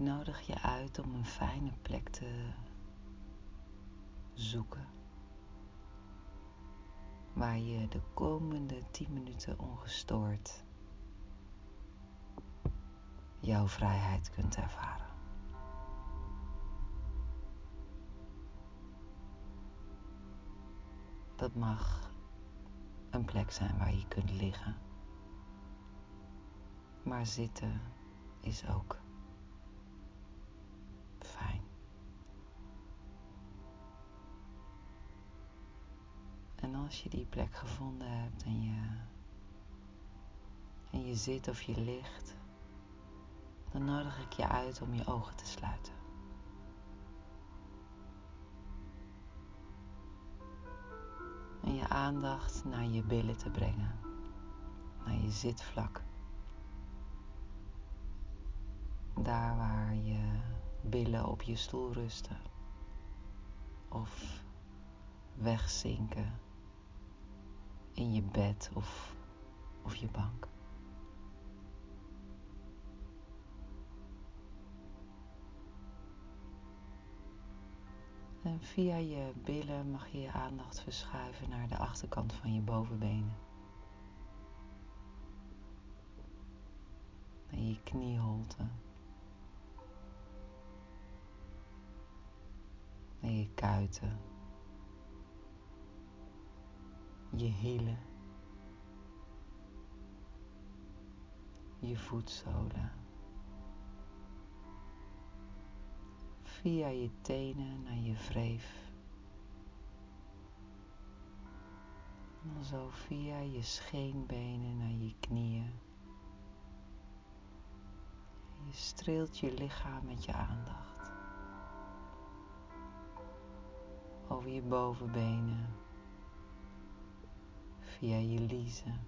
nodig je uit om een fijne plek te zoeken waar je de komende 10 minuten ongestoord jouw vrijheid kunt ervaren. Dat mag een plek zijn waar je kunt liggen. Maar zitten is ook als je die plek gevonden hebt en je, en je zit of je ligt, dan nodig ik je uit om je ogen te sluiten. En je aandacht naar je billen te brengen, naar je zitvlak. Daar waar je billen op je stoel rusten of wegzinken in je bed of, of je bank. En via je billen mag je je aandacht verschuiven naar de achterkant van je bovenbenen. Naar je knieholte. Naar je kuiten. Je hielen. Je voetzolen. via je tenen naar je wreef. En dan zo via je scheenbenen naar je knieën. Je streelt je lichaam met je aandacht. Over je bovenbenen. Via je liezen.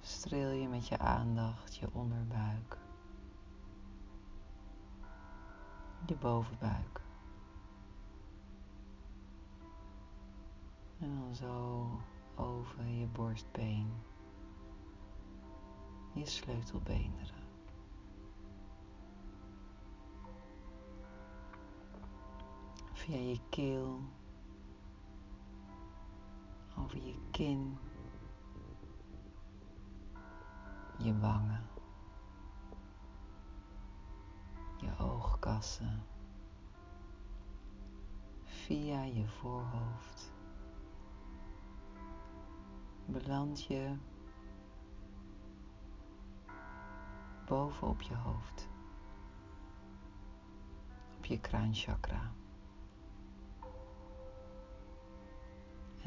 Streel je met je aandacht je onderbuik. je bovenbuik. En dan zo over je borstbeen, je sleutelbeenderen. Via je keel, over je kin, je wangen. oogkassen, via je voorhoofd, beland je bovenop je hoofd, op je kraanchakra.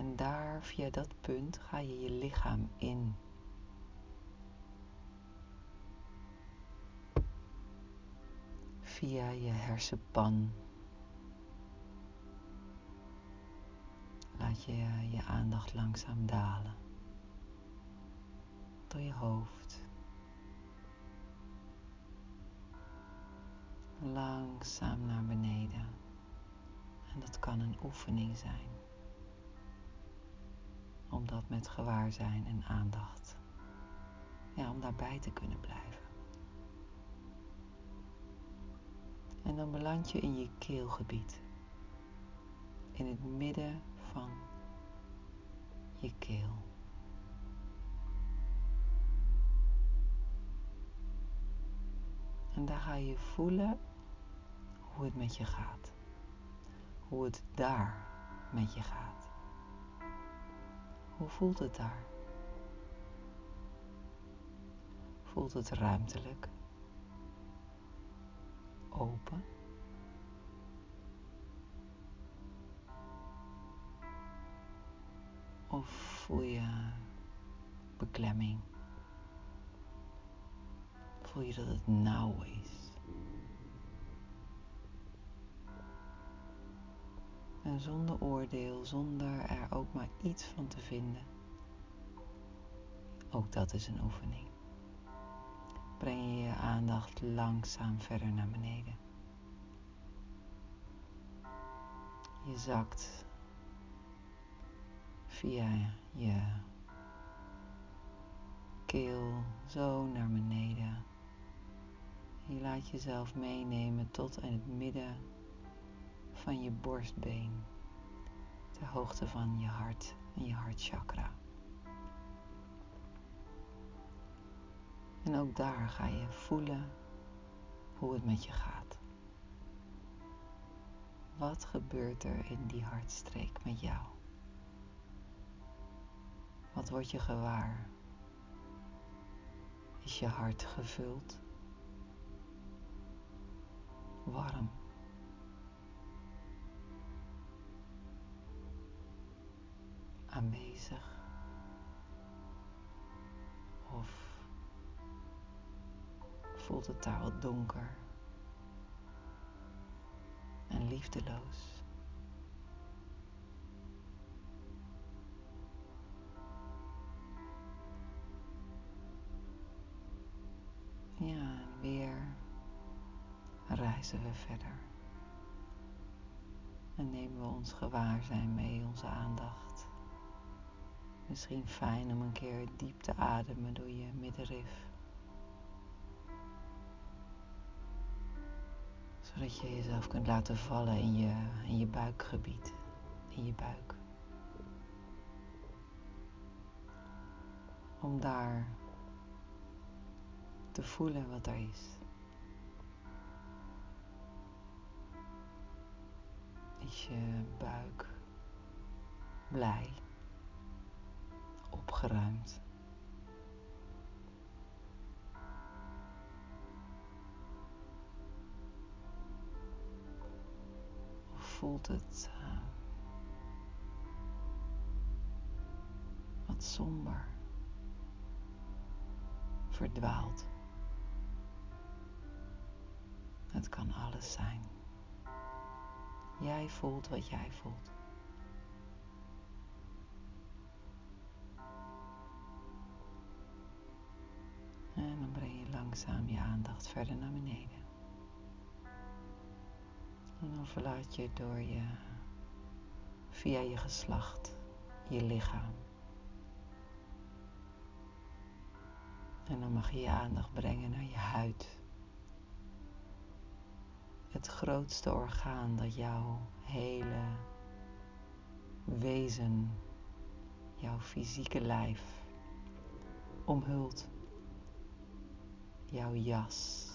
En daar, via dat punt, ga je je lichaam in. via je hersenpan. Laat je je aandacht langzaam dalen door je hoofd. Langzaam naar beneden. En dat kan een oefening zijn. Om dat met gewaarzijn en aandacht, ja, om daarbij te kunnen blijven. En dan beland je in je keelgebied. In het midden van je keel. En daar ga je voelen hoe het met je gaat. Hoe het daar met je gaat. Hoe voelt het daar? Voelt het ruimtelijk? open. Of voel je beklemming? Voel je dat het nauw is? Zonder oordeel, zonder er ook maar iets van te vinden. Ook dat is een oefening breng je je aandacht langzaam verder naar beneden. Je zakt via je keel zo naar beneden. Je laat jezelf meenemen tot in het midden van je borstbeen, ter hoogte van je hart en je hartchakra. En ook daar ga je voelen hoe het met je gaat. Wat gebeurt er in die hartstreek met jou? Wat word je gewaar? Is je hart gevuld? Warm? Aanwezig? Of voelt het daar wat donker en liefdeloos? Ja, en weer reizen we verder. En nemen we ons gewaarzijn mee, onze aandacht. Misschien fijn om een keer diep te ademen door je middenrif. Zodat je jezelf kunt laten vallen in je, in je buikgebied, in je buik. Om daar te voelen wat er is. Is je buik blij, opgeruimd? Of voelt het uh, wat somber, verdwaald? Het kan alles zijn. Jij voelt wat jij voelt. En dan breng je langzaam je aandacht verder naar beneden. En dan verlaat je door je via je geslacht je lichaam. En dan mag je je aandacht brengen naar je huid het grootste orgaan dat jouw hele wezen, jouw fysieke lijf omhult. Jouw jas,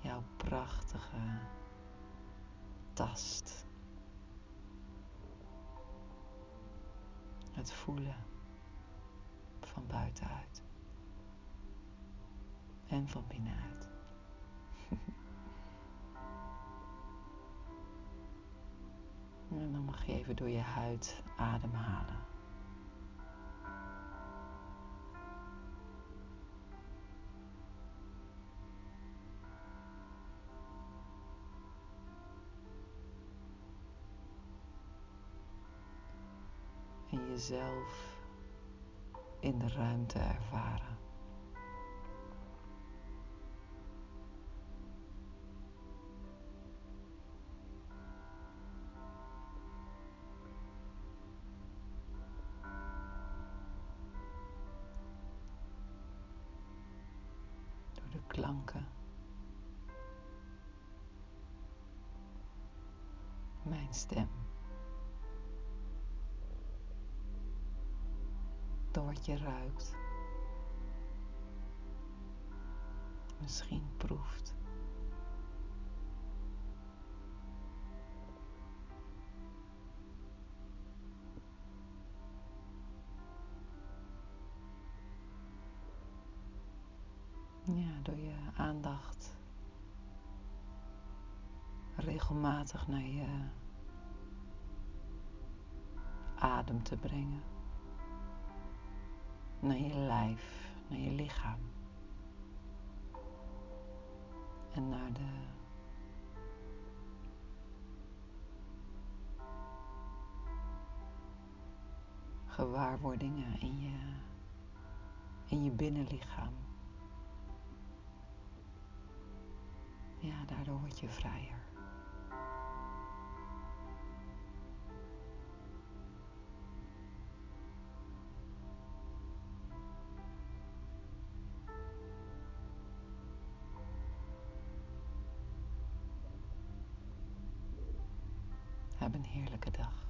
jouw prachtige tast. Het voelen van buitenuit en van binnenuit. En dan mag je even door je huid ademhalen. Jezelf in de ruimte ervaren. klanken. Mijn stem. Door wat je ruikt. Misschien proeft. Ja, door je aandacht regelmatig naar je adem te brengen. Naar je lijf, naar je lichaam. En naar de gewaarwordingen in je, in je binnenlichaam. Ja, daardoor word je vrijer. Heb een heerlijke dag.